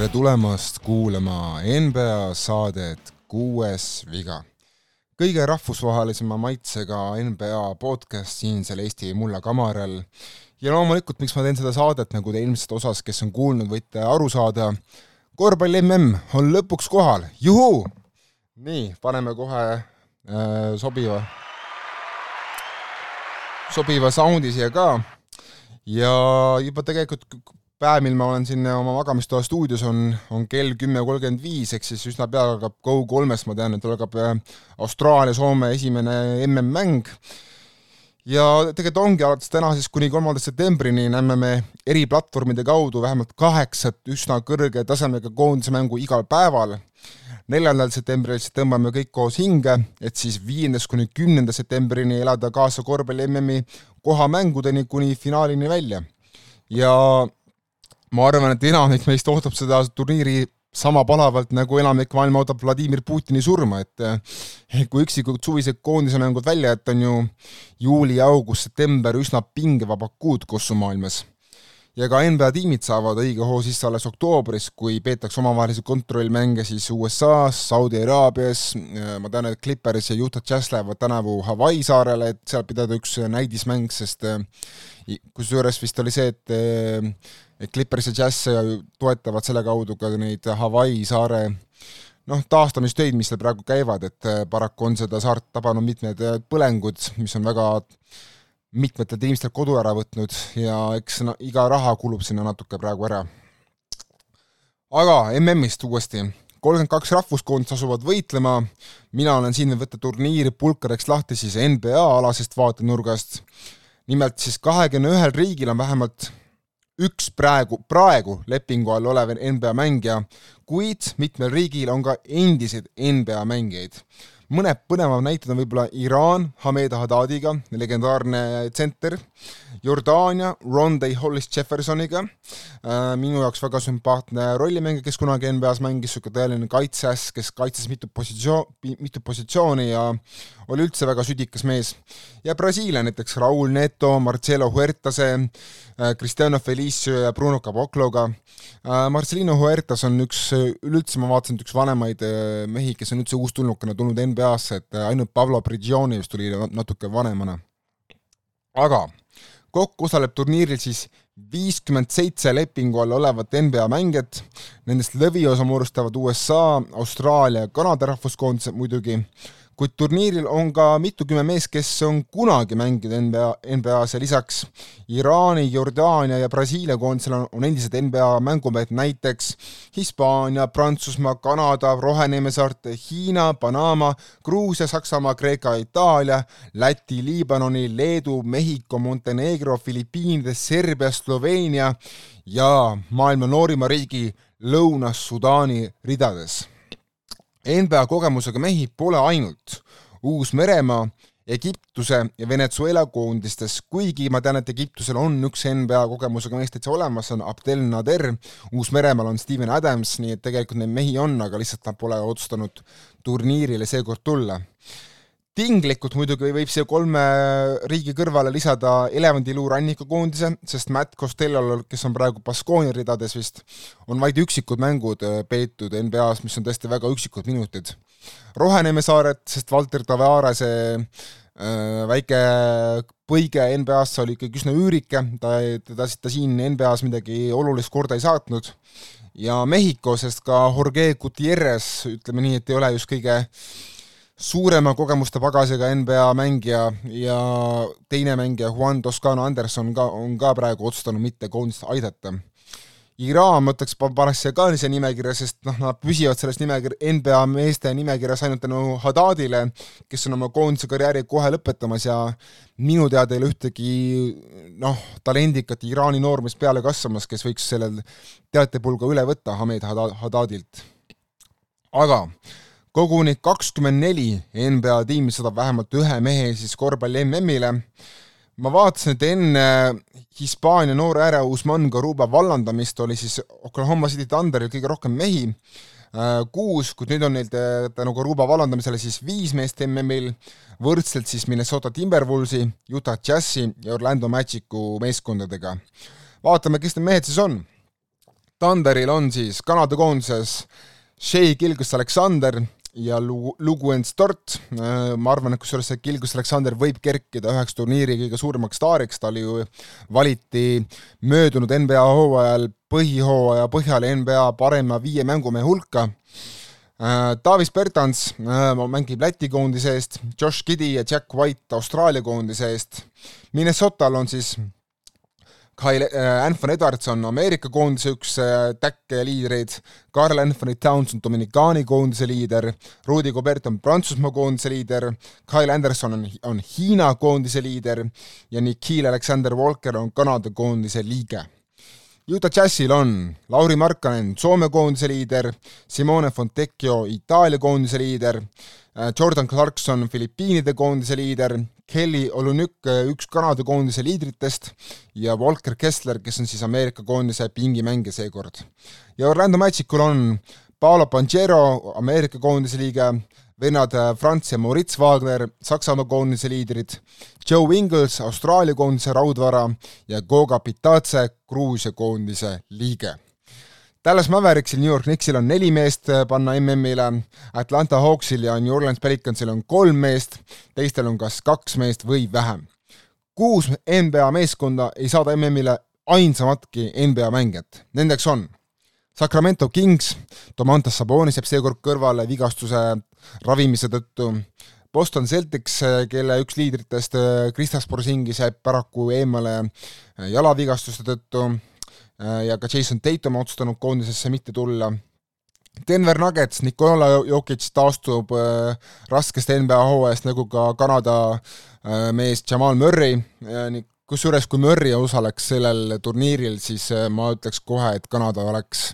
tere tulemast kuulama NBA saadet Kuues viga. kõige rahvusvahelisema maitsega NBA podcast siinsel Eesti mulla kamaral. ja loomulikult, miks ma teen seda saadet, nagu te ilmselt osas, kes on kuulnud, võite aru saada, korvpalli mm on lõpuks kohal, juhuu! nii, paneme kohe äh, sobiva, sobiva soundi siia ka ja juba tegelikult päev, mil ma olen siin oma magamistoa stuudios, on, on kell kümme kolmkümmend viis, ehk siis üsna pea algab Go3-st, ma tean, et algab äh, Austraalia-Soome esimene MM-mäng. ja tegelikult ongi alates täna siis kuni kolmanda septembrini näeme me eri platvormide kaudu vähemalt kaheksat üsna kõrge tasemega koondise mängu igal päeval. neljandal septembril siis tõmbame kõik koos hinge, et siis viiendast kuni kümnenda septembrini elada kaasa korvpalli MM-i kohamängudeni kuni finaalini välja. ja ma arvan, et enamik meist ootab seda turniiri sama palavalt, nagu enamik maailma ootab Vladimir Putini surma, et eh, kui üksikud suvised koondise mängud välja jätta, on ju juuli, august, september üsna pingevabad kuud kossumaailmas. Ja ka NBA tiimid saavad õige hoo sisse alles oktoobris, kui peetakse omavahelisi kontrollmänge siis USA-s, Saudi Araabias, ma tean, et Clippers ja Utah Jazz lähevad tänavu Hawaii saarele, et seal pidada üks näidismäng, sest eh, kusjuures vist oli see, et et Clippers ja Jazz toetavad selle kaudu ka neid Hawaii saare noh, taastamistöid, mis seal praegu käivad, et äh, paraku on seda saart tabanud mitmed äh, põlengud, mis on väga mitmetelt inimestelt kodu ära võtnud ja eks no, iga raha kulub sinna natuke praegu ära. aga MM-ist uuesti, kolmkümmend kaks rahvuskoondist asuvad võitlema, mina olen siin võtta turniiri pulkadeks lahti siis NBA alasest vaatenurgast, nimelt siis kahekümne ühel riigil on vähemalt üks praegu, praegu lepingu all olev NBA mängija, kuid mitmel riigil on ka endiseid NBA mängijaid. Mõned põnevad näited on võib-olla Iraan Hamed Haddadiga, legendaarne tsenter, Jordaania Rondé Hollis Jeffersoniga, äh, minu jaoks väga sümpaatne rollimängija, kes kunagi NBA-s mängis, niisugune tõeline kaitseäss, kes kaitses mitu positsioon, mitu positsiooni ja oli üldse väga südikas mees. ja Brasiilia näiteks Raul Neto, Marcelo Huertase, äh, Cristiano Felicio ja Bruno Cabocloga. Äh, Marcelino Huertas on üks, üleüldse ma vaatasin, et üks vanemaid mehi, kes on üldse uustulnukana tulnud NBA-sse, et ainult Pablo Prigioni vist tuli natuke vanemana. aga kokku osaleb turniiril siis viiskümmend seitse lepingu all olevat NBA mängijat, nendest lõviosa moodustavad USA, Austraalia ja Kanada rahvuskoondised muidugi, kuid turniiril on ka mitukümmend meest, kes on kunagi mänginud NBA, NBA-s ja lisaks Iraani, Jordaania ja Brasiilia koondisel on, on endised NBA mängumehed, näiteks Hispaania, Prantsusmaa, Kanada, Rohenemesaarte, Hiina, Panama, Gruusia, Saksamaa, Kreeka, Itaalia, Läti, Liibanoni, Leedu, Mehhiko, Montenegro, Filipiinide, Serbia, Sloveenia ja maailma noorima riigi Lõuna-Sudaani ridades NBA kogemusega mehi pole ainult. Uus-Meremaa, Egiptuse ja Venezuela koondistes, kuigi ma tean, et Egiptusel on üks NBA kogemusega mees täitsa olemas, on Abdel Nader, Uus-Meremaal on Steven Adams, nii et tegelikult neid mehi on, aga lihtsalt nad pole otsustanud turniirile seekord tulla tinglikult muidugi võib siia kolme riigi kõrvale lisada elevandiluu rannikukoondise, sest Matt Costello'l, kes on praegu Baskooni ridades vist, on vaid üksikud mängud äh, peetud NBA-s, mis on tõesti väga üksikud minutid. Roheneeme saared, sest Valter Tavaarese äh, väike põige NBA-sse oli ikkagi üsna üürike, ta, teda, ta siin NBA-s midagi olulist korda ei saatnud, ja Mehhiko, sest ka Jorge Gutierrez, ütleme nii, et ei ole just kõige suurema kogemuste pagasiga NBA mängija ja teine mängija Juan Toscano Anderson ka, on ka praegu otsustanud mitte koondist aidata. Iraan, ma ütleks, siia ka siia nimekirja, sest noh, nad püsivad selles nimekir-, NBA meeste nimekirjas ainult tänu Haddadile, kes on oma koondise karjääri kohe lõpetamas ja minu teada ei ole ühtegi noh, talendikat Iraani noormeest peale kasvamas, kes võiks sellel teatepulga üle võtta Hamed Haddadilt. aga koguni kakskümmend neli NBA tiimi saadab vähemalt ühe mehe siis korvpalli MM-ile. ma vaatasin, et enne Hispaania noore ääre Usman Garuba vallandamist oli siis Oklahoma City Thunderil kõige rohkem mehi, äh, kuus, kuid nüüd on neil tänu Garuba vallandamisele siis viis meest MM-il, võrdselt siis Minnesota Timberwolvesi, Utah Jazzi ja Orlando Magicu meeskondadega. vaatame, kes need mehed siis on Thunderil on siis Kanada koondises Shea Gilgus-Alexander ja Lu-, Luguen Stort, ma arvan, et kusjuures see Gilgus Alexander võib kerkida üheks turniiri kõige suuremaks staariks, ta oli ju, valiti möödunud NBA hooajal põhihooaja põhjal NBA parema viie mängumehe hulka. Davis Bertans mängib Läti koondise eest, Josh Giddy ja Jack White Austraalia koondise eest. Minnesotal on siis Kyle äh,, Anthony Edwards on Ameerika koondise üks äh, täkke liidreid, Carl Anthony Towns on Dominikaani koondise liider, Rudi Gobert on Prantsusmaa koondise liider, Kyle Anderson on, on Hiina koondise liider. Ja Nikhil Alexander Walker on Kanada koondise liige. Utah Jazzil on Lauri Markkanen, Soome koondise liider, Simone Fontecchio, Itaalia koondise liider, äh, Jordan Clarkson, Filipiinide koondise liider, Kelly Olunük, äh, üks Kanada koondise liidritest, ja Walker Kessler, kes on siis Ameerika koondise pingimängija seekord. ja Orlando Magicul on Paolo Pangero, Ameerika koondise liige, vennad äh, Franz ja Moritz Wagner, Saksamaa koondise liidrid, Joe Ingles, Austraalia koondise raudvara ja Goga Pitatse, Gruusia koondise liige. Dallas Mavericksil, New York Knicksil on neli meest äh, panna MM-ile, Atlanta Hawksil ja New Orleans Pelicansil on kolm meest, teistel on kas kaks meest või vähem. kuus NBA meeskonda ei saada MM-ile ainsamatki NBA mängijat, nendeks on Sacramento Kings, Domantas Sabonis jääb seekord kõrvale vigastuse ravimise tõttu. Boston Celtics, kelle üks liidritest, Kristaps Porzingis jääb paraku eemale jalavigastuste tõttu ja ka Jason Tatum on otsustanud koondisesse mitte tulla. Denver Nuggets, Nikola Jokic taastub äh, raskest NBA hooajast, nagu ka Kanada äh, mees Jamal Murray, kusjuures kui Murry osaleks sellel turniiril, siis äh, ma ütleks kohe, et Kanada oleks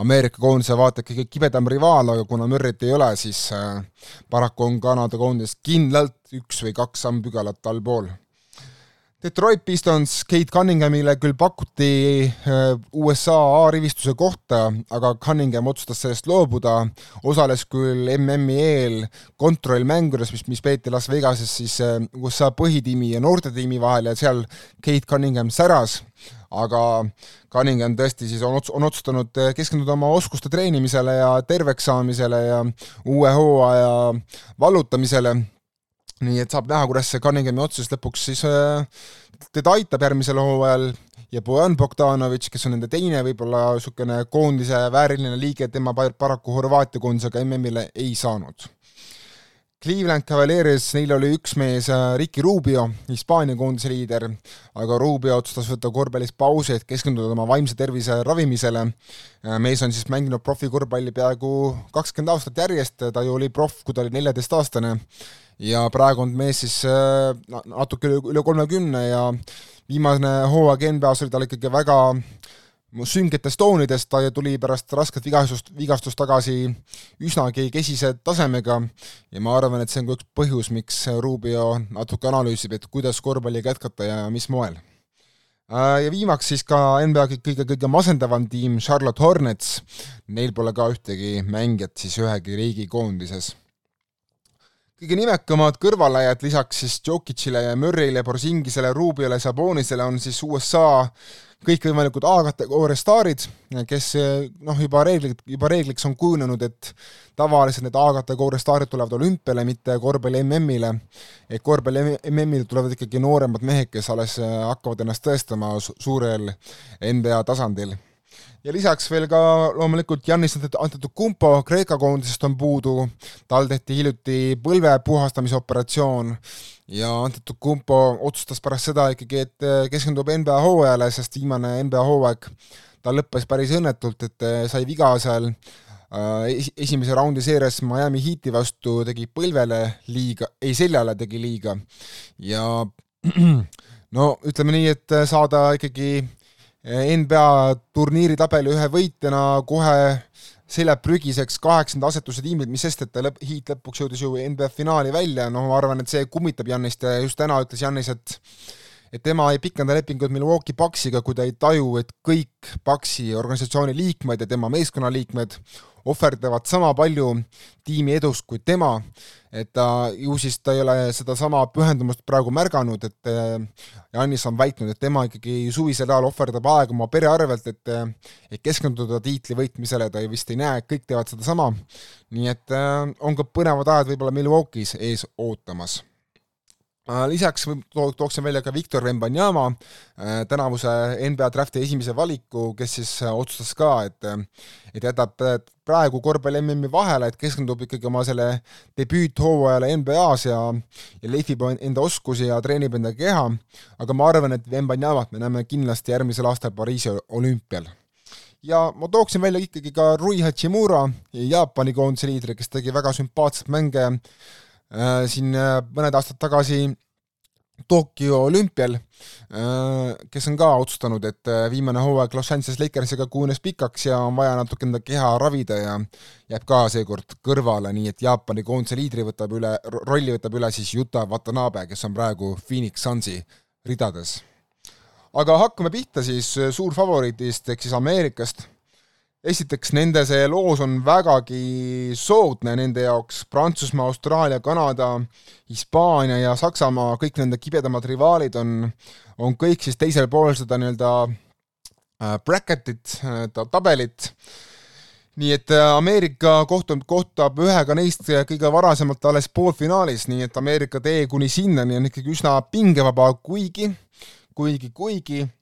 Ameerika koondise vaata kõige kibedam rivaal, aga kuna Murryt ei ole, siis äh, paraku on Kanada koondis kindlalt üks või kaks sammpügalat allpool Detroit Pistons Kate Cunninghamile küll pakuti äh, USA A-rivistuse kohta, aga Cunningham otsustas sellest loobuda, osales küll MM-i eel kontrollmängudes, mis, mis peeti Las Vegases siis äh, USA põhitiimi ja noortetiimi vahel ja seal Kate Cunningham säras, aga Cunningham tõesti siis on, on otsustanud äh, keskenduda oma oskuste treenimisele ja terveks saamisele ja uue hooaja vallutamisele nii et saab näha, kuidas see Cunninghami otsus lõpuks siis äh, teda aitab järgmisel hooajal ja Bojan Bogdanovic, kes on nende teine võib-olla niisugune koondise vääriline liige, tema paraku Horvaatia koondisega MM-ile ei saanud. Cleveland Cavaliers, neil oli üks mees, äh, Ricky Rubio, Hispaania koondise liider, aga Rubio otsustas võtta korvpallis pausi, et keskenduda oma vaimse tervise ravimisele. Äh, mees on siis mänginud profikorvpalli peaaegu kakskümmend aastat järjest, ta ju oli proff, kui ta oli neljateistaastane ja praegu on mees siis äh, natuke üle, üle kolmekümne ja viimane hooaeg NBA-s oli tal ikkagi väga süngetes toonides, ta tuli pärast rasket vigastust, vigastust tagasi üsnagi kesise tasemega. Ja ma arvan, et see on ka üks põhjus, miks Rubio natuke analüüsib, et kuidas korvpalliga jätkata ja mis moel. Äh, ja viimaks siis ka NBA kõige-kõige masendavam tiim, Charlotte Hornets, neil pole ka ühtegi mängijat siis ühegi riigi koondises kõige nimekamad kõrvalejad lisaks siis Djokicile ja Murray'le, Borzingisele, Rubiole, Sabonisele on siis USA kõikvõimalikud A-kategooria staarid, kes noh, juba reeglid, juba reegliks on kujunenud, et tavaliselt need A-kategooria staarid tulevad olümpiale, mitte korvpalli MM-ile. et korvpalli MM-ile tulevad ikkagi nooremad mehed, kes alles hakkavad ennast tõestama suurel NBA tasandil ja lisaks veel ka loomulikult Jannis Antetokounmpo Kreeka koondisest on puudu, tal tehti hiljuti põlve puhastamise operatsioon ja Antetokounmpo otsustas pärast seda ikkagi, et keskendub NBA hooajale, sest viimane NBA hooaeg tal lõppes päris õnnetult, et sai viga seal. Äh, esimese raundi seerias Miami Heati vastu tegi põlvele liiga, ei seljale tegi liiga. Ja no ütleme nii, et saada ikkagi NBA turniiritabeli ühe võitjana kohe seljad prügiseks kaheksanda asetuse tiimid, mis sest, et ta lõpp, Heat lõpuks jõudis ju NBA finaali välja, noh, ma arvan, et see kummitab Jannist ja just täna ütles Jannis, et et tema ei pikenda lepingut Milwaukee Bucksiga, kui ta ei taju, et kõik Bucksi organisatsiooni liikmed ja tema meeskonna liikmed ohverdavad sama palju tiimi edust kui tema, et ta, ju siis ta ei ole sedasama pühendumust praegu märganud, et Janis on väitnud, et tema ikkagi suvisel ajal ohverdab aega oma pere arvelt, et et keskenduda tiitli võitmisele, ta vist ei näe, kõik teevad sedasama. nii et on ka põnevad ajad võib-olla Milwaukee's ees ootamas Äh, lisaks tooksin välja ka Viktor Vembanyama, äh, tänavuse NBA drafti esimese valiku, kes siis äh, otsustas ka, et et jätab praegu korvpalli MM-i vahele, et keskendub ikkagi oma selle debüüthooajale NBA-s ja ja lehvib enda oskusi ja treenib enda keha, aga ma arvan, et Vembanyamat me näeme kindlasti järgmisel aastal Pariisi olümpial. Ja ma tooksin välja ikkagi ka Rui Hachimura, Jaapani koondise liidri, kes tegi väga sümpaatseid mänge Äh, siin äh, mõned aastad tagasi Tokyo olümpial, äh, kes on ka otsustanud, et viimane hooaeg Los Angeles Lakersiga kujunes pikaks ja on vaja natuke enda keha ravida ja jääb ka seekord kõrvale, nii et Jaapani koondise liidri võtab üle, rolli võtab üle siis Yuta Watanabe, kes on praegu Phoenix Sunsi ridades. aga hakkame pihta siis suurfavoriidist ehk siis Ameerikast esiteks nende see loos on vägagi soodne nende jaoks, Prantsusmaa, Austraalia, Kanada, Hispaania ja Saksamaa, kõik nende kibedamad rivaalid on, on kõik siis teisel pool seda nii-öelda äh, bracket'it, tabelit, nii et äh, Ameerika kohtub, kohtab ühega neist kõige varasemalt alles poolfinaalis, nii et Ameerika tee kuni sinnani on ikkagi üsna pingevaba, kuigi, kuigi, kuigi Äh,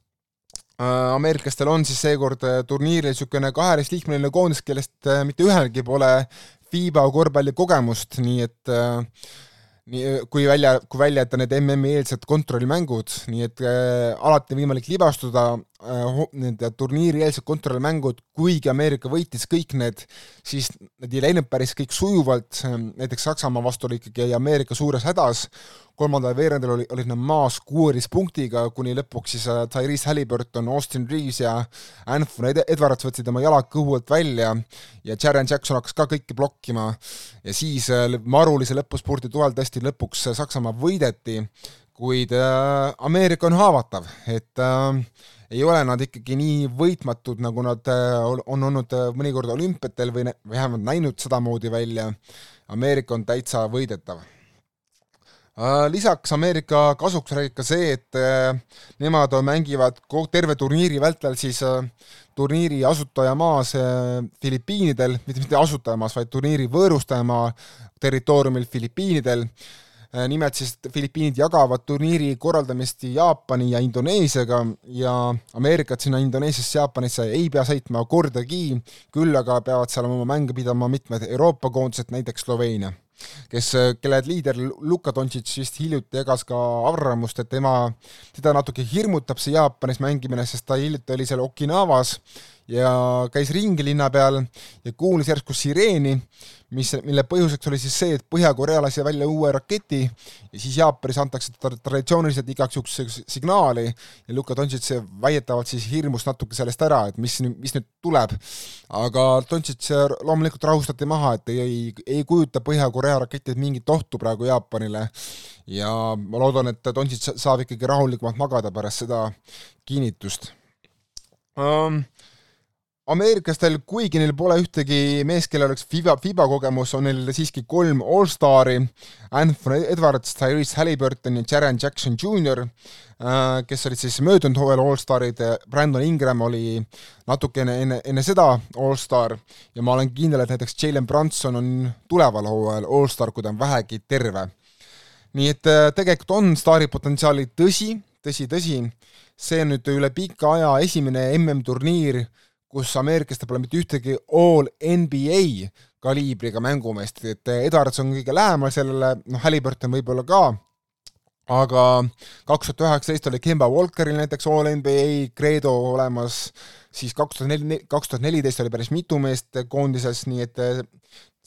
ameeriklastel on siis seekord äh, turniiril niisugune kaheteistliikmeline koondis, kellest äh, mitte ühelgi pole FIBA korvpallikogemust, nii et nii kui välja, kui välja jätta need MM-i eelsed kontrollmängud, nii et äh, alati on võimalik libastuda äh, nende turniirieelsed kontrollmängud, kuigi Ameerika võitis kõik need, siis need ei läinud päris kõik sujuvalt, näiteks Saksamaa vastu oli ikkagi Ameerika suures hädas, kolmandal veerandil oli, olid nad maas kuueteist punktiga, kuni lõpuks siis äh, Tyrese Halliburton, Austin Reaves ja Anthony Edwards võtsid oma jalad kõhu alt välja ja Jaren Jackson hakkas ka kõike blokkima ja siis äh, marulise lõpuspurdi toel tõesti lõpuks äh, Saksamaa võideti, kuid Ameerika on haavatav, et äh, ei ole nad ikkagi nii võitmatud, nagu nad on olnud mõnikord olümpiatel või vähemalt näinud sedamoodi välja. Ameerika on täitsa võidetav Äh, lisaks Ameerika kasuks räägib ka see, et äh, nemad mängivad terve turniiri vältel siis äh, turniiri asutajamaas Filipiinidel, mitte mitte asutajamaas, vaid turniiri võõrustajamaa territooriumil Filipiinidel. nimelt siis Filipiinid jagavad turniiri korraldamist Jaapani ja Indoneesiaga ja Ameerikat sinna Indoneesiasse, Jaapanisse ei pea sõitma kordagi, küll aga peavad seal oma mänge pidama mitmed Euroopa koondised, näiteks Sloveenia kes, kelle liider Luka Doncic vist hiljuti jagas ka arvamust, et tema, teda natuke hirmutab see Jaapanis mängimine, sest ta hiljuti oli seal Okinavas ja käis ringi linna peal ja kuulis järsku sireeni mis, mille põhjuseks oli siis see, et Põhja-Korea lasi välja uue raketi ja siis Jaapanis antakse traditsiooniliselt igaks juhuks signaali ja Luka Doncic väidetavalt siis hirmus natuke sellest ära, et mis, mis nüüd tuleb. aga Doncic loomulikult rahustati maha, et ei, ei, ei kujuta Põhja-Korea raketid mingit ohtu praegu Jaapanile ja ma loodan, et Doncic saab ikkagi rahulikumalt magada pärast seda kinnitust um, ameeriklastel, kuigi neil pole ühtegi meest, kellel oleks FIBA, FIBA kogemus, on neil siiski kolm allstari, Anthony Edwards, Tyrese Halliburton ja Jaren Jackson Jr, äh, kes olid siis möödunud hooajal allstarid, Brandon Ingram oli natukene enne, enne seda allstar ja ma olen kindel, et näiteks Jalen Brunson on tuleval hooajal allstar, kui ta on vähegi terve. nii et äh, tegelikult on staari potentsiaali, tõsi, tõsi, tõsi, see on nüüd üle pika aja esimene MM-turniir, kus ameeriklastel pole mitte ühtegi all NBA kaliibriga mängumeest, et Edwards on kõige lähemal sellele, noh, Halliburton võib-olla ka, aga kaks tuhat üheksateist oli Kemba Walkeril näiteks all NBA kreedo olemas, siis kaks tuhat neli, kaks tuhat neliteist oli päris mitu meest koondises, nii et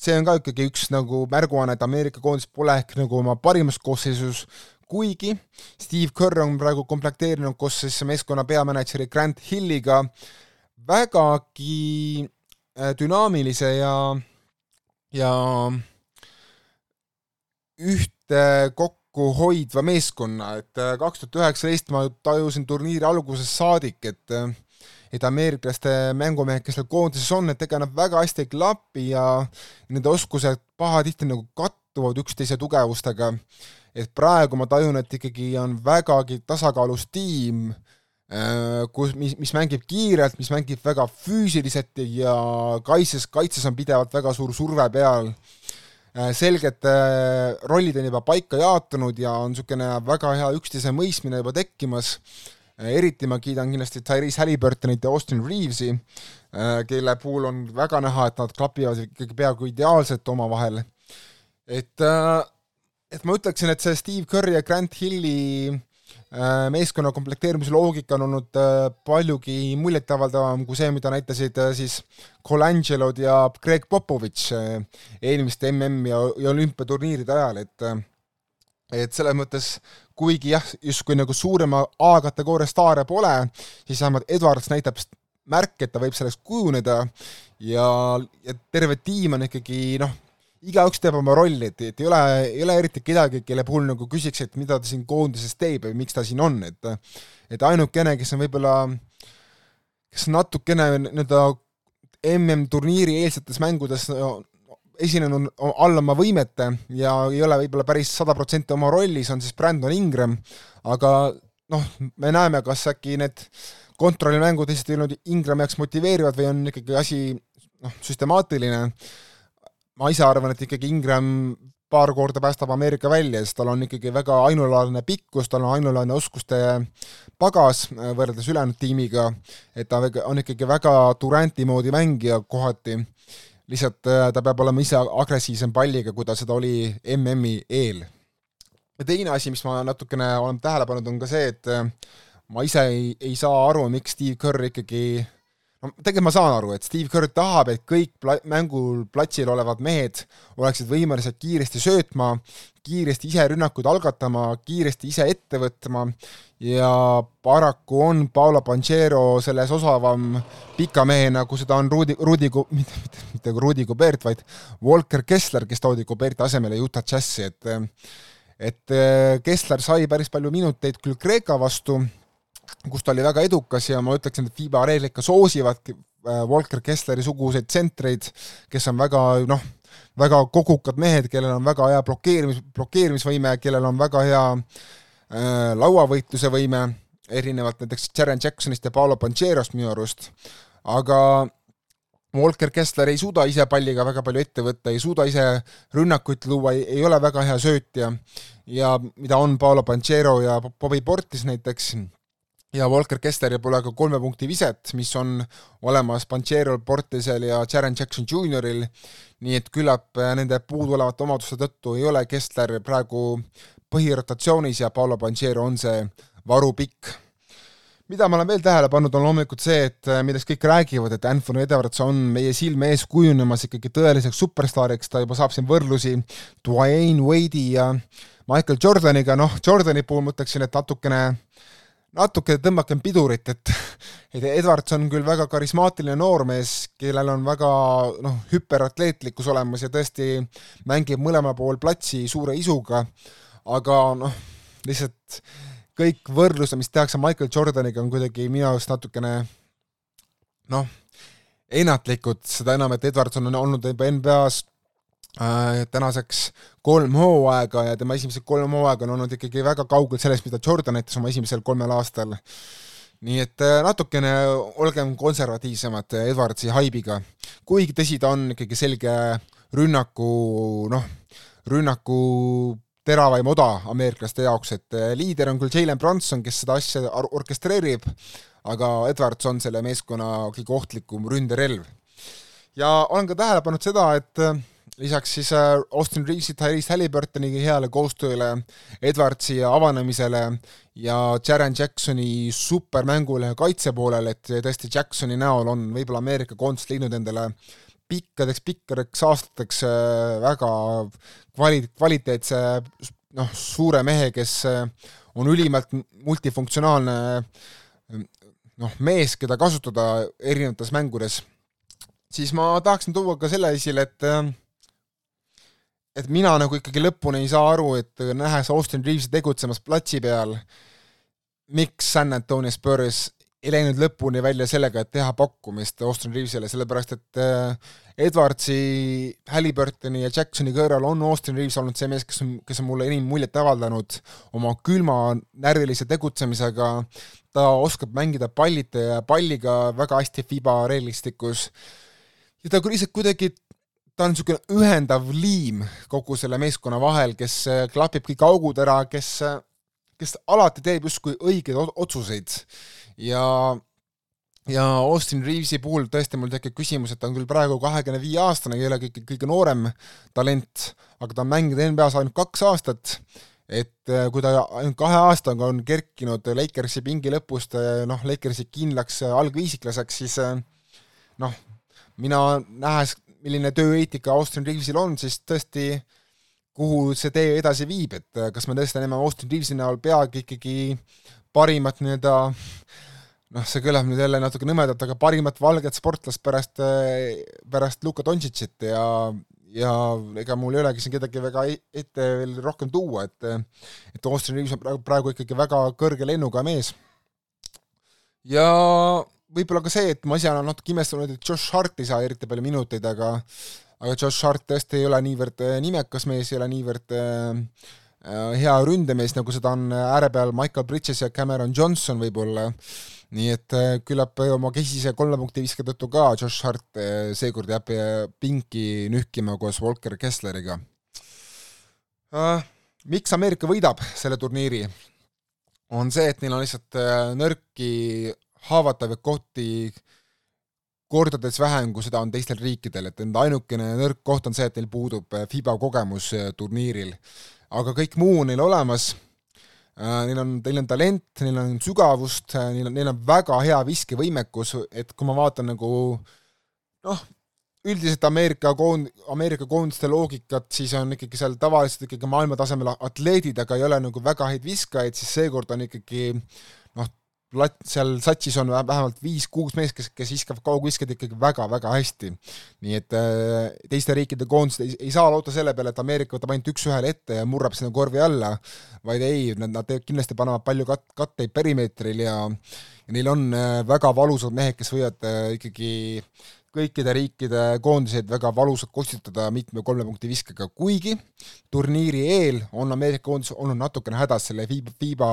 see on ka ikkagi üks nagu märguanne, et Ameerika koondis pole ehk nagu oma parimas koosseisus, kuigi Steve Kerr on praegu komplekteerinud koos siis meeskonna peamänedžeri Grant Hilliga äh, vägagi äh, dünaamilise ja, ja ühtekokku hoidva meeskonna, et äh, kaks tuhat üheksateist ma tajusin turniiri algusest saadik, et äh, et ameeriklaste mängumehed, kes seal koondises on, et ega nad väga hästi ei klapi ja nende oskused pahatihti nagu kattuvad üksteise tugevustega. et praegu ma tajun, et ikkagi on vägagi tasakaalus tiim, kus, mis, mis mängib kiirelt, mis mängib väga füüsiliselt ja kaitses, kaitses on pidevalt väga suur surve peal Äh, selged äh, rollid on juba paika jaotunud ja on niisugune väga hea üksteise mõistmine juba tekkimas, äh, eriti ma kiidan kindlasti Tyrese Halliburtonit ja Austin Reavesi, kelle puhul on väga näha, et nad klapivad ikkagi peaaegu ideaalselt omavahel. et, et ma ütleksin, et see Steve Curry ja Grant Hilli Äh, meeskonna komplekteerimise loogika on olnud äh, paljugi muljetavaldavam kui see, mida näitasid äh, siis Colangelod ja Greg Popovitš eelmiste MM ja, ja olümpiaturniiride ajal, et et selles mõttes, kuigi jah, justkui nagu suurema A-kategooria staare pole, siis vähemalt Edwards näitab märke, et ta võib selleks kujuneda ja, ja terve tiim on ikkagi noh, igaüks teeb oma rolli, et, et ei ole, ei ole eriti kedagi, kelle puhul nagu küsiks, et mida ta siin koondises teeb või miks ta siin on, et et ainukene, kes on võib-olla, kes natukene nii-öelda MM-turniiri eelsetes mängudes esinenud all oma võimete ja ei ole võib-olla päris sada protsenti oma rollis, on siis Brandon Ingram, aga noh, me näeme, kas äkki need kontrollimängud lihtsalt ei olnud Ingrami jaoks motiveerivad või on ikkagi asi noh, süstemaatiline ma ise arvan, et ikkagi Ingram paar korda päästab Ameerika välja, sest tal on ikkagi väga ainulaadne pikkus, tal on ainulaadne oskuste pagas äh, võrreldes ülejäänud tiimiga, et ta on ikkagi väga Duranti moodi mängija kohati, lihtsalt äh, ta peab olema ise agressiivsem palliga, kui ta seda oli MM-i eel. ja teine asi, mis ma natukene olen tähele pannud, on ka see, et äh, ma ise ei, ei saa aru, miks Steve Kerr ikkagi no tegelikult ma saan aru, et Steve Kerr tahab, et kõik pla-, mängul platsil olevad mehed oleksid võimelised kiiresti söötma, kiiresti ise rünnakuid algatama, kiiresti ise ette võtma. Ja paraku on Paolo Panchero selles osavam pika mehena, kui seda on Rudi, Rudi, mitte, mitte, mitte Rudi Gobert, vaid Walker Kessler, kes toodi Goberti asemele Utah Jazzi, et et Kessler sai päris palju minuteid küll Kreeka vastu, kus ta oli väga edukas ja ma ütleksin, et FIBA reeglid ka soosivadki äh, Walker Kessleri suguseid tsentreid, kes on väga noh, väga kogukad mehed, kellel on väga hea blokeerimis, blokeerimisvõime, kellel on väga hea äh, lauavõitluse võime, erinevalt näiteks Jaren Jacksonist ja Paolo Pancherost minu arust, aga Walker Kessler ei suuda ise palliga väga palju ette võtta, ei suuda ise rünnakuid luua, ei ole väga hea söötja. Ja mida on Paolo Panchero ja Bobby Portis näiteks, ja Walker Kessleril pole ka kolme punkti viset, mis on olemas Pancherol, Portisel ja Jaren Jackson Junioril, nii et küllap äh, nende puudulevate omaduste tõttu ei ole Kessler praegu põhirotatsioonis ja Paolo Panchero on see varupikk. mida ma olen veel tähele pannud, on loomulikult see, et äh, millest kõik räägivad, et Anthony Edwards on meie silme ees kujunemas ikkagi tõeliseks superstaariks, ta juba saab siin võrdlusi Dwayne Wade'i ja Michael Jordaniga, noh, Jordani puhul ma ütleksin, et natukene natuke tõmmakem pidurit, et et Edwards on küll väga karismaatiline noormees, kellel on väga noh, hüperatleetlikkus olemas ja tõesti mängib mõlema pool platsi suure isuga, aga noh, lihtsalt kõik võrdlused, mis tehakse Michael Jordaniga, on kuidagi minu arust natukene noh, ennatlikud, seda enam, et Edwards on olnud juba NBA-s Äh, tänaseks kolm hooaega ja tema esimesed kolm hooaega on olnud ikkagi väga kaugel sellest, mida Jordan näitas oma esimesel kolmel aastal. nii et äh, natukene olgem konservatiivsemad Edwardsi haibiga, kuigi tõsi, ta on ikkagi selge rünnaku noh, rünnaku teravaim oda ameeriklaste jaoks, et äh, liider on küll Jalen Brunson, kes seda asja orkestreerib, aga Edwards on selle meeskonna kõige ohtlikum ründerelv. ja olen ka tähele pannud seda, et lisaks siis äh, Austin Reevesi, Tyrese Halliburtoni heale koostööle, Edwardsi avanemisele ja Jaren Jacksoni supermängule kaitse poolel, et tõesti Jacksoni näol on võib-olla Ameerika koondis leidnud endale pikkadeks, pikkadeks aastateks äh, väga kvali-, kvaliteetse noh, suure mehe, kes äh, on ülimalt multifunktsionaalne noh, mees, keda kasutada erinevates mängudes, siis ma tahaksin tuua ka selle esile, et et mina nagu ikkagi lõpuni ei saa aru, et nähes Austin Reavesi tegutsemas platsi peal, miks San Antonio Spurs ei läinud lõpuni välja sellega, et teha pakkumist Austin Reavesile, sellepärast et äh, Edwardsi, Halliburtoni ja Jacksoni kõrval on Austin Reaves olnud see mees, kes on, kes on mulle enim muljet avaldanud oma külma närvilise tegutsemisega, ta oskab mängida pallite ja palliga väga hästi FIBA reeglistikus. Ja ta lihtsalt kuidagi ta on niisugune ühendav liim kogu selle meeskonna vahel, kes äh, klapib kõik augud ära, kes, äh, kes alati teeb justkui õigeid otsuseid. Ja ja Austin Reavesi puhul tõesti mul tekib küsimus, et ta on küll praegu kahekümne viie aastane, ei ole kõige, kõige noorem talent, aga ta on mänginud NBA-s ainult kaks aastat, et äh, kui ta ainult kahe aastaga on kerkinud Lakersi pingi lõpust noh, Lakersi kindlaks algviisiklaseks, siis noh, mina nähes, milline tööeetika Austin Reavesil on, siis tõesti kuhu see tee edasi viib, et kas me tõesti näeme Austin Reavesi näol peagi ikkagi parimat nii-öelda noh, see kõlab nüüd jälle natuke nõmedalt, aga parimat valget sportlast pärast, pärast Luka Dontšitšit ja ja ega mul ei olegi siin kedagi väga e-, ette veel rohkem tuua, et et Austin Reaves on praegu, praegu ikkagi väga kõrge lennuga mees. ja võib-olla ka see, et ma ise olen natuke imestanud, et Josh Hart ei saa eriti palju minuteid, aga aga Josh Hart tõesti ei ole niivõrd nimekas mees, ei ole niivõrd äh, Äh, hea ründemees, nagu seda on ääre peal Michael Bridges ja Cameron Johnson võib-olla, nii et äh, küllap oma kesise kolme punkti viske tõttu ka Josh Hart äh, seekord jääb pinki nühkima koos Walker Kessleriga. Miks Ameerika võidab selle turniiri? on see, et neil on lihtsalt nõrki haavatavaid kohti kordades vähem, kui seda on teistel riikidel, et nende ainukene nõrk koht on see, et neil puudub FIBA kogemus turniiril. Aga kõik muu on neil olemas, äh, neil on, neil on talent, neil on sügavust, äh, neil on, neil on väga hea viskevõimekus, et kui ma vaatan nagu noh, üldiselt Ameerika koond-, Ameerika koondiste loogikat, siis on ikkagi seal tavaliselt ikkagi maailmatasemel atleedid, aga ei ole nagu väga häid viskajaid, siis seekord on ikkagi lat-, seal satsis on vähemalt viis-kuus meest, kes, kes viskavad kaugviskeid ikkagi väga-väga hästi. nii et äh, teiste riikide koondised ei, ei saa loota selle peale, et Ameerika võtab ainult üks-ühele ette ja murrab sinna korvi alla, vaid ei, nad, nad kindlasti panevad palju kat-, katteid perimeetril ja ja neil on äh, väga valusad mehed, kes võivad äh, ikkagi kõikide riikide koondiseid väga valusalt kostitada mitme kolme punkti viskega, kuigi turniiri eel on Ameerika koondis olnud natukene hädas selle FIBA, FIBA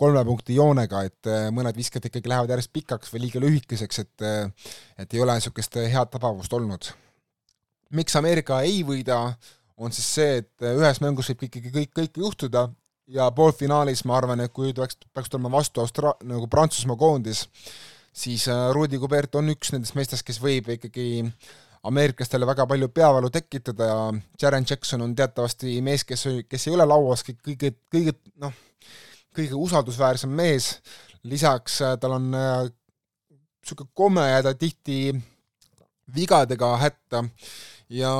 kolme punkti joonega, et äh, mõned viskad ikkagi lähevad järjest pikaks või liiga lühikeseks, et äh, et ei ole niisugust head tabavust olnud. miks Ameerika ei võida, on siis see, et äh, ühes mängus võib ikkagi kõik, kõike juhtuda ja poolfinaalis ma arvan, et kui peaks, peaks tulema vastu Austra-, nagu Prantsusmaa koondis, siis äh, Rudi Kubert on üks nendest meestest, kes võib ikkagi ameeriklastele väga palju peavalu tekitada ja Jaren Jackson on teatavasti mees, kes, kes ei ole lauas kõige, kõige noh, kõige usaldusväärsem mees, lisaks äh, tal on niisugune äh, komme jääda tihti vigadega hätta ja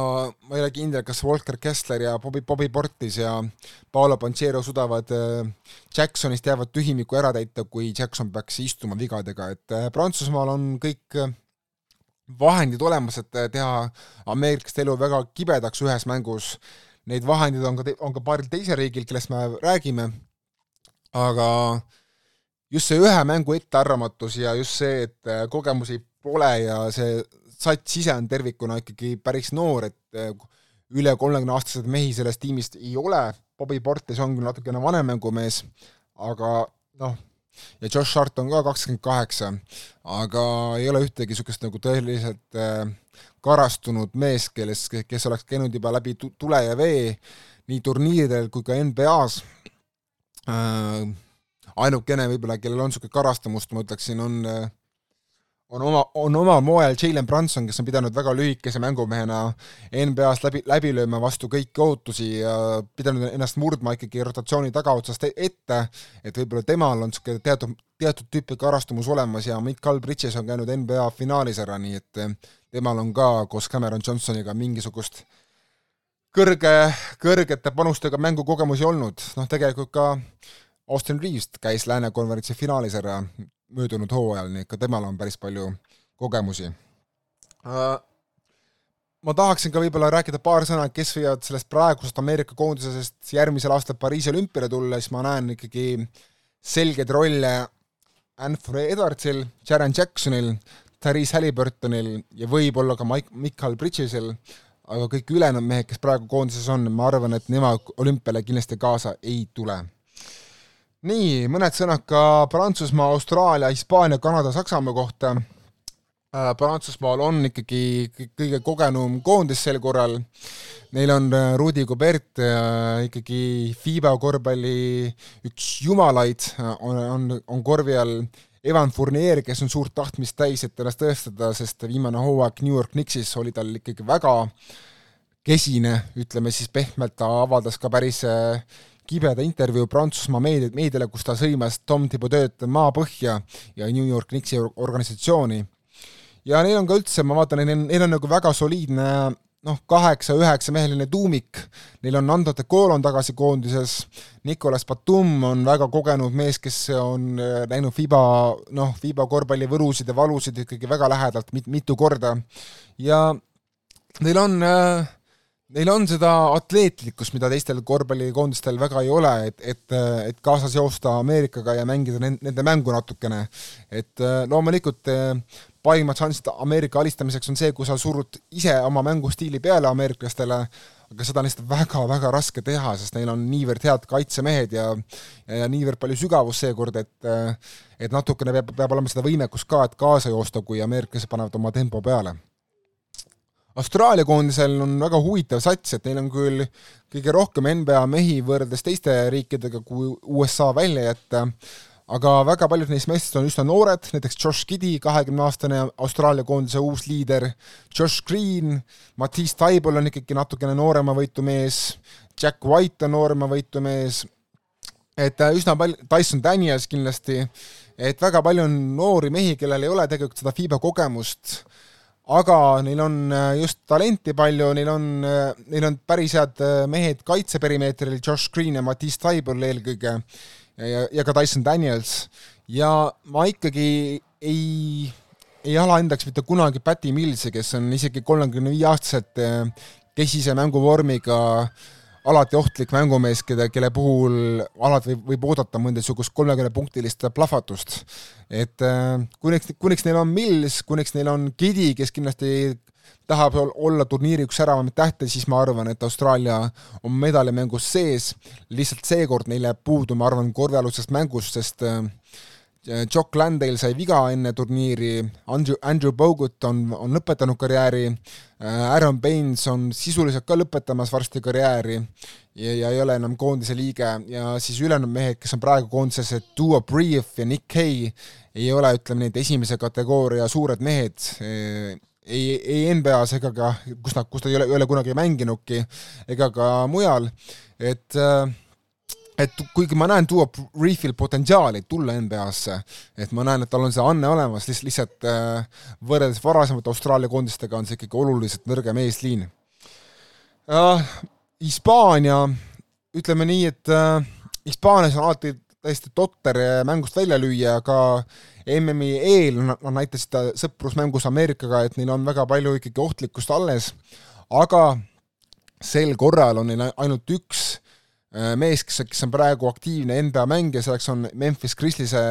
ma ei ole kindel, kas Walker Kessler ja Bobby, Bobby Portis ja Paolo Pancero suudavad äh, Jacksonist jäävat tühimikku ära täita, kui Jackson peaks istuma vigadega, et äh, Prantsusmaal on kõik äh, vahendid olemas, et teha ameeriklaste elu väga kibedaks ühes mängus. Neid vahendeid on ka, on ka paaril teisel riigil, kellest me räägime, aga just see ühe mängu ettearvamatus ja just see, et kogemusi pole ja see sats ise on tervikuna ikkagi päris noor, et eh, üle kolmekümne aastaseid mehi sellest tiimist ei ole, Bobby Portis on küll natukene vanem mängumees, aga noh, ja Josh Hart on ka kakskümmend kaheksa, aga ei ole ühtegi niisugust nagu tõeliselt äh, karastunud mees, kelles, kes oleks käinud juba läbi tule ja vee nii turniiridel kui ka NBA-s äh,. ainukene võib-olla, kellel on niisugune karastamust, ma ütleksin, on äh, on oma, on omal moel Jalen Brunson, kes on pidanud väga lühikese mängumehena NBA-s läbi, läbi lööma vastu kõiki ootusi ja pidanud ennast murdma ikkagi rotatsiooni tagaotsast e-, ette, et võib-olla temal on niisugune teatud, teatud tüüpi karastumus olemas ja Mikal Bridges on käinud NBA finaalis ära, nii et temal on ka koos Cameron Johnsoniga mingisugust kõrge, kõrgete panustega mängukogemusi olnud, noh tegelikult ka Austin Reaves käis Lääne konverentsi finaalis ära möödunud hooajal, nii et ka temal on päris palju kogemusi. Äh, ma tahaksin ka võib-olla rääkida paar sõna, kes võivad sellest praegusest Ameerika koondisest järgmisel aastal Pariisi olümpiale tulla, siis ma näen ikkagi selgeid rolle Anthony Edwardsil, Sharon Jacksonil, Therese Halliburtonil ja võib-olla ka Mike, Michael Bridgesel, aga kõik ülejäänud mehed, kes praegu koondises on, ma arvan, et nemad olümpiale kindlasti kaasa ei tule. Nii, mõned sõnad ka Prantsusmaa, Austraalia, Hispaania, Kanada, Saksamaa kohta. Äh, Prantsusmaal on ikkagi kõige kogenum koondis sel korral, neil on äh, Rudi Gobert äh, ikkagi FIBA korvpalli üks jumalaid, on, on, on korvi all Evan Fournier, kes on suurt tahtmist täis, et ennast tõestada, sest viimane hooaeg New York Knicksis oli tal ikkagi väga kesine, ütleme siis pehmelt, ta avaldas ka päris äh, kibeda intervjuu Prantsusmaa meedia, meediale, kus ta sõimas Tom Thibodeau'd maapõhja ja New York Knicksi organisatsiooni. ja neil on ka üldse, ma vaatan, neil on, neil on nagu väga soliidne noh, kaheksa-üheksa meheline tuumik, neil on Nando de Colo on tagasi koondises, Nicolas Batum on väga kogenud mees, kes on äh, näinud FIBA, noh, FIBA korvpalli võlusid ja valusid ikkagi väga lähedalt mit-, mitu korda. Ja neil on äh, neil on seda atleetlikkust, mida teistel korvpallikoondistel väga ei ole, et, et, et kaasas joosta Ameerikaga ja mängida nende mängu natukene. et äh, loomulikult parimad šansid Ameerika alistamiseks on see, kui sa surud ise oma mängustiili peale ameeriklastele, aga seda on lihtsalt väga-väga raske teha, sest neil on niivõrd head kaitsemehed ja ja, niivõrd palju sügavust seekord, et et natukene peab, peab olema seda võimekust ka, et kaasa joosta, kui ameeriklased panevad oma tempo peale. Austraalia koondisel on väga huvitav sats, et neil on küll kõige rohkem NBA mehi võrreldes teiste riikidega, kui USA välja jätta, aga väga paljud neist meestest on üsna noored, näiteks Josh Giddy, kahekümne-aastane Austraalia koondise uus liider, Josh Green, Matisse Taibol on ikkagi natukene noorema võitu mees, Jack White on noorema võitu mees, et äh, üsna palju, Tyson Daniels kindlasti, et väga palju on noori mehi, kellel ei ole tegelikult seda FIBA kogemust, aga neil on äh, just talenti palju, neil on, äh, neil on päris head mehed kaitseperimeetril, Josh Green ja Matisse Taibol eelkõige ja, ja ka Tyson Daniels. Ja ma ikkagi ei, ei ala endaks mitte kunagi Patty Millsi, kes on isegi kolmekümne viie aastaselt kesise mänguvormiga alati ohtlik mängumees, keda, kelle puhul alati võib, võib oodata mõndasugust kolmekümnepunktilist plahvatust. et eh, kuniks, kuniks neil on Mills, kuniks neil on Gidi, kes kindlasti tahab olla turniiri üks säravamaid tähte, siis ma arvan, et Austraalia on medalimängus sees, lihtsalt seekord neil jääb puudu, ma arvan, korvialusest mängust, sest äh, Jock Landale sai viga enne turniiri, Andrew, Andrew Bogut on, on lõpetanud karjääri, äh, Aaron Baines on sisuliselt ka lõpetamas varsti karjääri ja, ja ei ole enam koondise liige. Ja siis ülejäänud mehed, kes on praegu koondises, et Duo Brief ja Nick Kay ei ole, ütleme, need esimese kategooria suured mehed. Ei, ei NBA-s ega ka, kus nad, kus ta ei ole, ei ole kunagi mänginudki, ega ka mujal, et et kuigi ma näen tuua Reefil potentsiaali tulla NBA-sse, et ma näen, et tal on see anne olemas, lihtsalt, lihtsalt äh, võrreldes varasemate Austraalia koondistega on see ikkagi oluliselt nõrgem eesliin uh,. Hispaania, ütleme nii, et uh, Hispaanias on alati täiesti totter mängust välja lüüa, aga MM-i eel nad näitasid sõprusmängus Ameerikaga, et neil on väga palju ikkagi ohtlikkust alles, aga sel korral on neil ainult üks äh, mees, kes, kes on praegu aktiivne NBA mängija, selleks on Memphis Grizzliese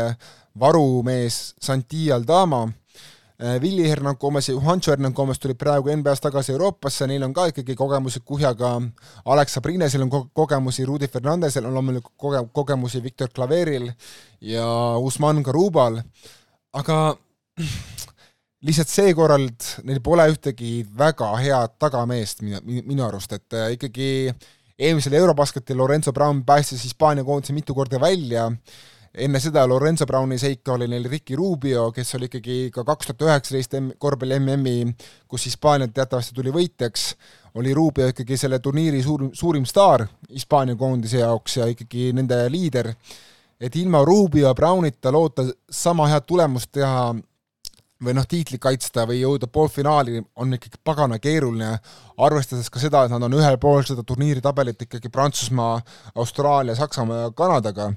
varumees Santi Aldama. Äh, Willie Hernan Gomez ja Juancho Hernan Gomez tulid praegu NBA-st tagasi Euroopasse, neil on ka ikkagi kogemusi Kuhjaga, Alex Sabrinesel on ko-, kogemusi, Rudi Fernandesel on loomulikult koge-, kogemusi Viktor Klaveril ja Usman Garubal, aga lihtsalt seekorral neil pole ühtegi väga head tagameest minu, minu arust, et äh, ikkagi eelmisel Eurobasketil Lorenzo Brown päästis Hispaania koondise mitu korda välja, enne seda Lorenzo Browni seika oli neil Ricky Rubio, kes oli ikkagi ka kaks tuhat üheksateist korvpalli MM-i, kus Hispaania teatavasti tuli võitjaks, oli Rubio ikkagi selle turniiri suur, suurim staar Hispaania koondise jaoks ja ikkagi nende liider, et ilma Rubio ja Brownita loota sama head tulemust teha või noh, tiitlit kaitsta või jõuda poolfinaali on ikkagi pagana keeruline, arvestades ka seda, et nad on ühel pool seda turniiri tabelit ikkagi Prantsusmaa, Austraalia, Saksamaa ja Kanadaga.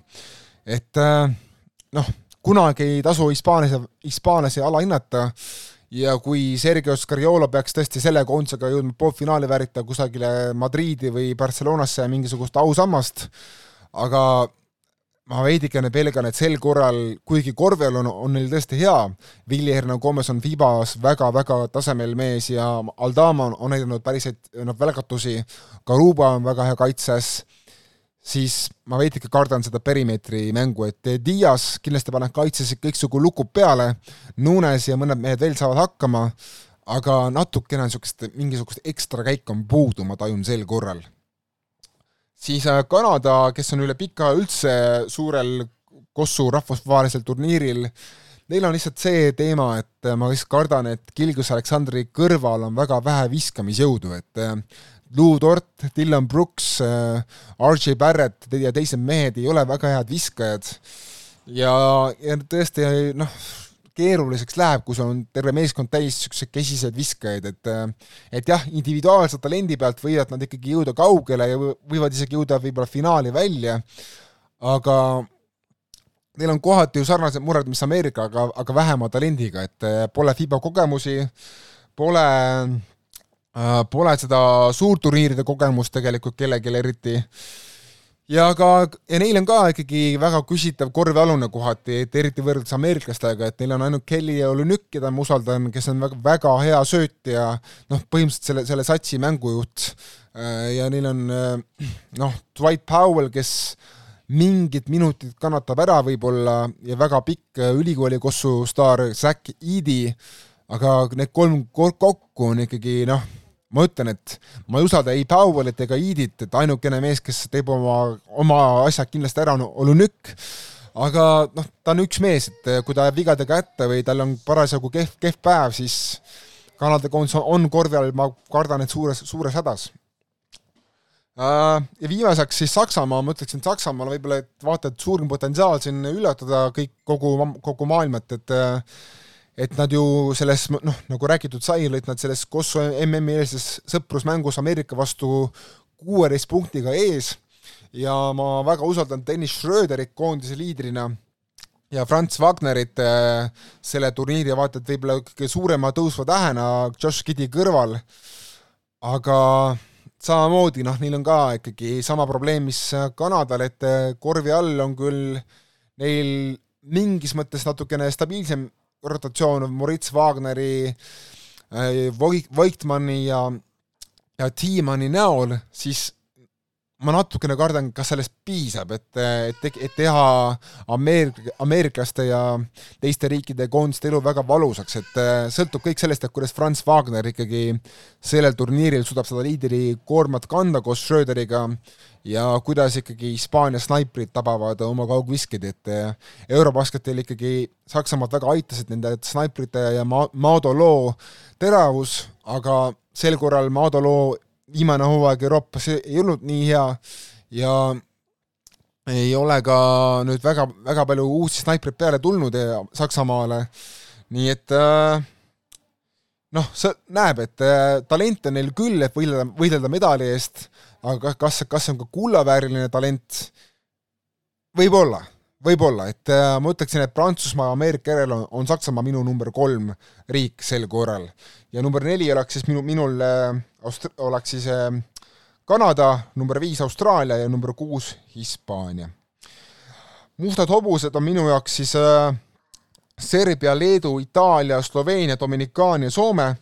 Et äh, noh, kunagi ei tasu hispaanlasi, hispaanlasi alahinnata ja kui Sergio Scariolo peaks tõesti selle koondisega jõudma poolfinaali väärita kusagile Madriidi või Barcelonasse mingisugust ausammast, aga ma veidikene pelgan, et sel korral, kuigi korvpall on, on neil tõesti hea, Willie Hernan-Gomez on Fibas väga-väga tasemel mees ja Aldama on, on näidanud päris noh, välgatusi, Karuba on väga hea kaitses, siis ma veidike kardan seda perimeetri mängu, et Dias kindlasti paneb kaitses kõiksugu lukud peale, Nunes ja mõned mehed veel saavad hakkama, aga natukene niisugust, mingisugust ekstra käiku on puudu, ma tajun sel korral siis äh, Kanada, kes on üle pika üldse suurel Kossu rahvusvahelisel turniiril, neil on lihtsalt see teema, et äh, ma lihtsalt kardan, et Kilgus Aleksandri kõrval on väga vähe viskamisjõudu, et äh, Lou Dort, Dylan Brooks, RJ Barrett ja teised mehed ei ole väga head viskajad. Ja, ja tõesti noh, keeruliseks läheb, kui sul on terve meeskond täis niisuguseid kesiseid viskajaid, et et jah, individuaalse talendi pealt võivad nad ikkagi jõuda kaugele ja võivad isegi jõuda võib-olla finaali välja, aga neil on kohati ju sarnased mured, mis Ameerikaga, aga vähema talendiga, et pole FIBA kogemusi, pole äh, Pole seda suurturniiride kogemust tegelikult kellelgi eriti ja ka, ja neil on ka ikkagi väga küsitav korvialune kohati, et eriti võrreldes ameeriklastega, et neil on ainult Kelly ja Olünük, keda ma usaldan, kes on väga, väga hea söötja, noh, põhimõtteliselt selle, selle satsi mängujuht. Äh, ja neil on äh, noh, Dwight Powell, kes mingid minutid kannatab ära võib-olla ja väga pikk äh, ülikooli kossu staar Zack Eady, aga need kolm kokku on ikkagi noh ma ütlen, et ma ei usalda ei Powellit ega Iidit, et ainukene mees, kes teeb oma, oma asjad kindlasti ära, on Olunük, aga noh, ta on üks mees, et kui ta jääb vigadega kätte või tal on parasjagu kehv, kehv päev, siis Kanada koondis on, on korvi all, ma kardan, et suures, suures hädas. Äh, ja viimaseks siis Saksamaa, ma ütleksin, et Saksamaal võib-olla, et vaata, et suurim potentsiaal siin üllatada kõik, kogu, kogu maailmat, et et nad ju selles, noh, nagu räägitud sai, olid nad selles Kosovo MM-i eelses sõprusmängus Ameerika vastu kuueteist punktiga ees. Ja ma väga usaldan Dennis Schröderit koondise liidrina ja Franz Wagnerit äh, selle turniiri vaata et võib-olla kõige suurema tõusva tähena Josh Giddy kõrval, aga samamoodi noh, neil on ka ikkagi sama probleem, mis Kanadal, et korvi all on küll neil mingis mõttes natukene stabiilsem rotatsioon Moritz Wagneri äh,, Voigtmanni ja, ja Tiimanni näol, siis ma natukene kardan, kas sellest piisab, et, et, et teha Ameerika, ameeriklaste ja teiste riikide koondiste elu väga valusaks, et äh, sõltub kõik sellest, et kuidas Franz Wagner ikkagi sellel turniiril suudab seda liidri koormat kanda koos Schröderiga ja kuidas ikkagi Hispaania snaiprid tabavad oma kaugviskid, et eh, Eurobasketil ikkagi Saksamaad väga aitasid nende snaiprite ja ma-, Maado loo teravus, aga sel korral Maado loo viimane hooaeg Euroopas ei olnud nii hea ja ei ole ka nüüd väga, väga palju uusi snaipreid peale tulnud Saksamaale, nii et äh, noh, see näeb, et äh, talente on neil küll, et võidelda, võidelda medali eest, aga kas, kas see on ka kullavääriline talent? võib-olla, võib-olla, et äh, ma ütleksin, et Prantsusmaa, Ameerika järel on, on Saksamaa minu number kolm riik sel korral. ja number neli oleks siis minu, minul äh, Aust-, oleks siis äh, Kanada, number viis Austraalia ja number kuus Hispaania. mustad hobused on minu jaoks siis äh, Serbia, Leedu, Itaalia, Sloveenia, Dominikaan ja Soome Äh,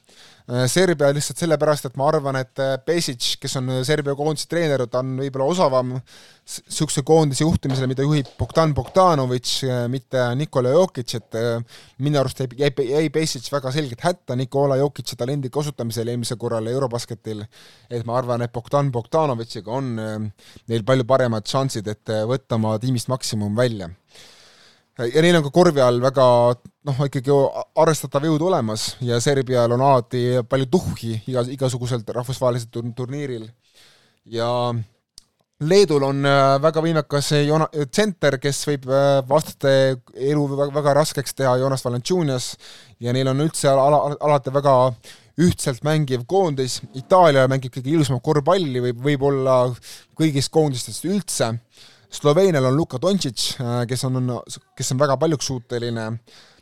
Serbia lihtsalt sellepärast, et ma arvan, et äh, Pesic, kes on äh, Serbia koondise treener, ta on võib-olla osavam niisuguse koondise juhtimisele, mida juhib Bogdan Bogdanovic, mitte Nikola Jokic, et minu arust jäi, jäi, jäi Pesic väga selgelt hätta Nikola Jokic'i talendi kasutamisel eelmisel korral Eurobasketil, et ma arvan, et Bogdan Bogdanovitšiga on neil palju paremad šansid, et võtta oma tiimist maksimum välja. Ja neil on ka korvi all väga noh, ikkagi arvestatav jõud olemas ja Serbial on alati palju tuhhi iga, igasuguselt rahvusvahelisel turniiril. ja Leedul on äh, väga võimekas Jona-, tsenter, kes võib äh, vastaste elu väga, väga raskeks teha, Jonas Valanciunas, ja neil on üldse ala, alati väga ühtselt mängiv koondis, Itaalia mängib kõige ilusamat korvpalli, võib, võib-olla kõigist koondistest üldse. Sloveenial on Luka Doncic, äh, kes on, kes on väga paljuks suuteline,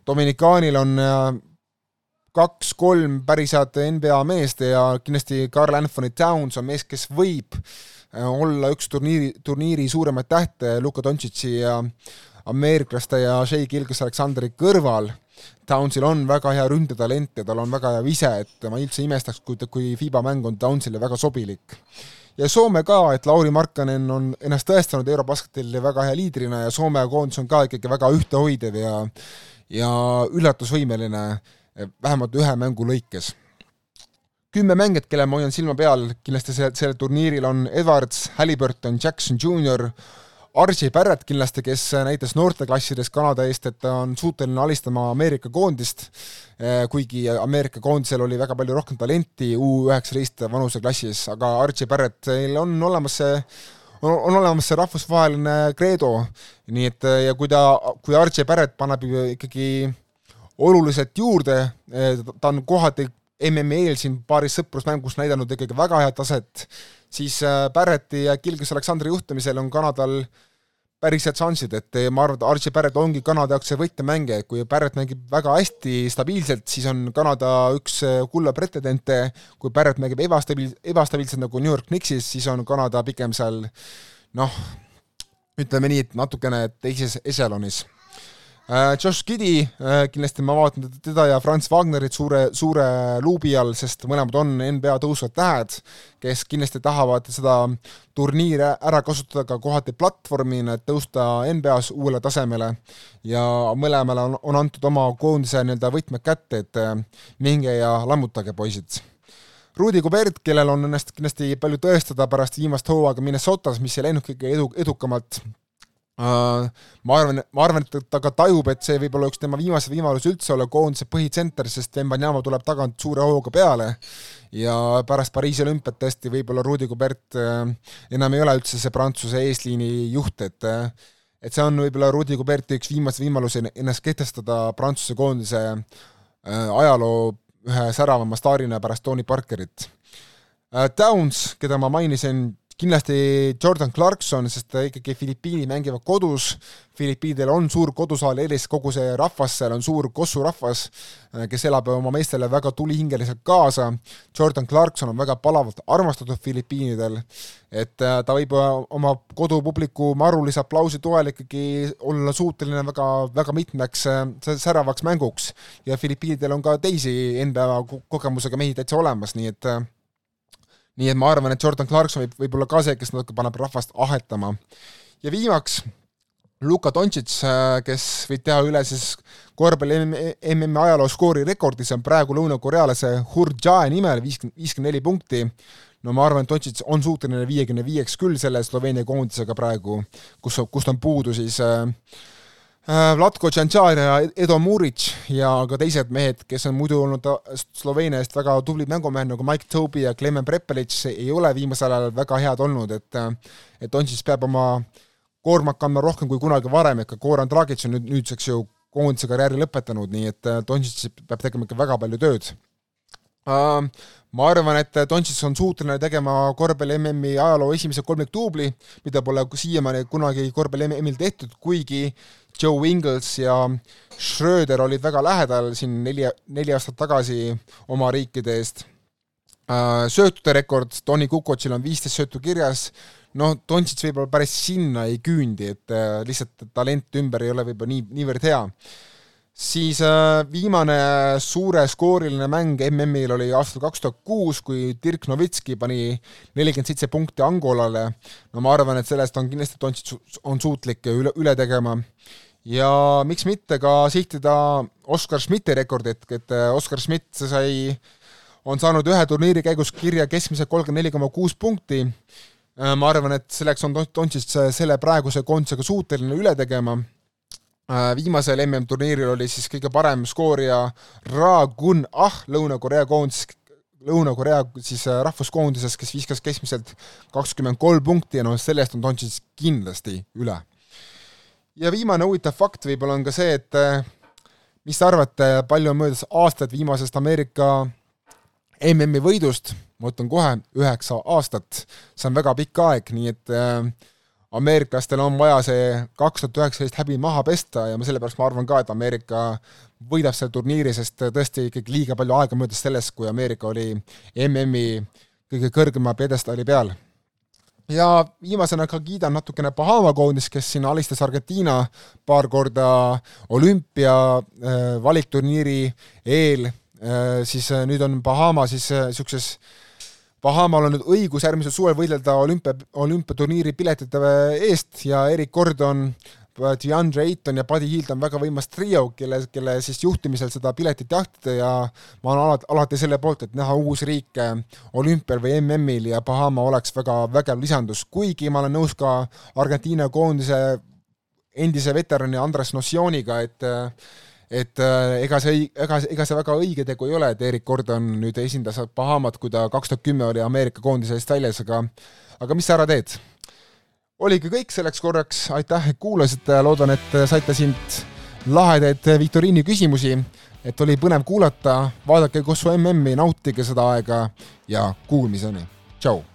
Dominikaanil on äh, kaks-kolm päris head NBA meest ja kindlasti Carl Anthony Towns on mees, kes võib olla üks turniiri, turniiri suuremaid tähte Luka Dontšitši ja ameeriklaste ja Shea Gilgis-Aleksandri kõrval. Downsil on väga hea ründetalent ja tal on väga hea vise, et ma üldse imestaks, kui, kui FIBA mäng on Downsile väga sobilik. ja Soome ka, et Lauri Markkanen on ennast tõestanud Eurobasketil väga hea liidrina ja Soome koondis on ka ikkagi väga ühtehoidev ja ja üllatusvõimeline vähemalt ühe mängu lõikes. Kümme mängijat, kelle ma hoian silma peal kindlasti sellel, sellel turniiril on Edwards, Halliburton, Jackson Jr, Archie Barrett kindlasti, kes näitas noorteklassides Kanada eest, et ta on suuteline alistama Ameerika koondist, eh, kuigi Ameerika koondisel oli väga palju rohkem talenti U üheksateist vanuseklassis, aga Archie Barrettil on olemas see on, on olemas see rahvusvaheline kreedo, nii et ja kui ta, kui Archie Barrett paneb ikkagi oluliselt juurde, eh, ta on kohati MM-il siin paaris sõprusmängus näidanud ikkagi väga head taset, siis äh, Barretti ja Gilgis Aleksandri juhtimisel on Kanadal päris head šansid, et ma arvan, et Archie Barrett ongi Kanada jaoks see võtmemängija, kui Barrett mängib väga hästi stabiilselt, siis on Kanada üks äh, kulla pretendente, kui Barrett mängib ebastabiil-, ebastabiilselt nagu New York Knicksis, siis on Kanada pigem seal noh, ütleme nii, et natukene teises ešelonis Äh, Josh Giddy, äh, kindlasti ma vaatan teda ja Franz Wagnerit suure, suure luubi all, sest mõlemad on NBA tõusvad tähed, kes kindlasti tahavad seda turniiri ära kasutada ka kohati platvormina, et tõusta NBA-s uuele tasemele. ja mõlemale on, on antud oma koondise nii-öelda võtmed kätte, et äh, minge ja lammutage, poisid Rudi Kubert, kellel on ennast kindlasti palju tõestada pärast viimast hooaega Minnesotas, mis ei läinud kõige edu, edukamalt, Äh, ma arvan, ma arvan, et ta ka tajub, et see võib olla üks tema viimaseid võimalusi üldse olla koondise põhitsenter, sest Mbanyama tuleb tagant suure hooga peale ja pärast Pariisi olümpiat tõesti võib-olla Rudi Gobert äh, enam ei ole üldse see Prantsuse eesliini juht, et äh, et see on võib-olla Rudi Goberti üks viimaseid võimalusi ennast kehtestada Prantsuse koondise ajaloo ühe säravama staarina pärast Tony Parkerit. Downs, keda ma mainisin, kindlasti Jordan Clarkson, sest ikkagi Filipiini mängivad kodus, Filipiinidel on suur kodusaal eelis, kogu see rahvas seal on suur kossurahvas, äh, kes elab oma meestele väga tulihingeliselt kaasa, Jordan Clarkson on väga palavalt armastatud Filipiinidel, et äh, ta võib äh, oma kodupubliku marulise aplausi toel ikkagi olla suuteline väga, väga mitmeks säravaks mänguks. Ja Filipiinidel on ka teisi NBA kogemusega mehi täitsa olemas, nii et nii et ma arvan, et Jordan Clarkson võib, võib olla ka see, kes natuke paneb rahvast ahetama. ja viimaks Luka Doncic, äh, kes võib teha üle siis korvpalli MM-i ajaloo skoori rekordi, see on praegu lõunakorealase Hur Jae nimel, viiskümmend, viiskümmend neli punkti. no ma arvan, et Doncic on suuteline viiekümne viieks küll selle Sloveenia koondisega praegu, kus, kust on puudu siis Äh, Vlatko Tšantšar ja Edo Muric ja ka teised mehed, kes on muidu olnud Sloveenia eest väga tublid mängumehed nagu Mike Toby ja Klemen Prepelic, ei ole viimasel ajal väga head olnud, et et Dontšis peab oma koormat kandma rohkem kui kunagi varem, et ka Goran Dragic on nüüd nüüdseks ju koondise karjääri lõpetanud, nii et Dontšis peab tegema ikka väga palju tööd. Ma arvan, et Dontšis on suuteline tegema korvpalli MM-i ajaloo esimese kolmikduubli, mida pole siiamaani kunagi korvpalli MM-il tehtud, kuigi Joe Ingles ja Schröder olid väga lähedal siin neli, neli aastat tagasi oma riikide eest. Äh, söötude rekord, Tony Kukotšil on viisteist söötu kirjas, noh, Dontšits võib-olla päris sinna ei küündi, et äh, lihtsalt talent ümber ei ole võib-olla nii, niivõrd hea. Siis äh, viimane suure skooriline mäng MM-il oli aastal kaks tuhat kuus, kui Dirk Novitski pani nelikümmend seitse punkti Angolale. no ma arvan, et sellest on kindlasti Dontšits on suutlik üle, üle tegema. Ja miks mitte ka sihtida Oskar Schmidti rekordit, et äh, Oskar Schmidt sai, on saanud ühe turniiri käigus kirja keskmiselt kolmkümmend neli koma kuus punkti, äh, ma arvan, et selleks on Dontšist selle praeguse koondisega suuteline üle tegema, viimasel MM-turniiril oli siis kõige parem skoorija Ra Gun Ah Lõuna-Korea koondis, Lõuna-Korea siis rahvuskoondises, kes viskas keskmiselt kakskümmend kolm punkti ja noh, sellest on Dontšis kindlasti üle. Ja viimane huvitav fakt võib-olla on ka see, et eh, mis te arvate, palju on möödas aastaid viimasest Ameerika MM-i võidust, ma ütlen kohe, üheksa aastat, see on väga pikk aeg, nii et äh, ameeriklastel on vaja see kaks tuhat üheksateist häbi maha pesta ja ma sellepärast ma arvan ka, et Ameerika võidab selle turniiri, sest tõesti ikkagi liiga palju aega möödas sellest, kui Ameerika oli MM-i kõige kõrgema pjedestaali peal. Ja viimasena ka kiidan natukene Bahama koondist, kes siin alistas Argentiina paar korda olümpia äh, valikturniiri eel. Äh,, siis äh, nüüd on Bahama siis niisuguses äh, Bahamal on nüüd õigus järgmisel suvel võidelda olümpia, olümpiaturniiri piletite eest ja Erik Gordon, DeAndre Ayton ja Buddy Hield on väga võimas trio, kelle, kelle siis juhtimisel seda piletit jahtida ja ma olen alati, alati selle poolt, et näha uus riik olümpial või MM-il ja Bahama oleks väga vägev lisandus, kuigi ma olen nõus ka Argentiina koondise endise veterani Andres Nocioniga, et et äh, ega see, ega, ega see väga õige tegu ei ole, et Erik Gordon nüüd esindas Bahamat, kui ta kaks tuhat kümme oli Ameerika koondise eest väljas, aga aga mis sa ära teed? oligi kõik selleks korraks, aitäh, et kuulasite, loodan, et saite siit lahedaid viktoriini küsimusi, et oli põnev kuulata, vaadake Kossu MM-i, nautige seda aega ja kuulmiseni, tšau!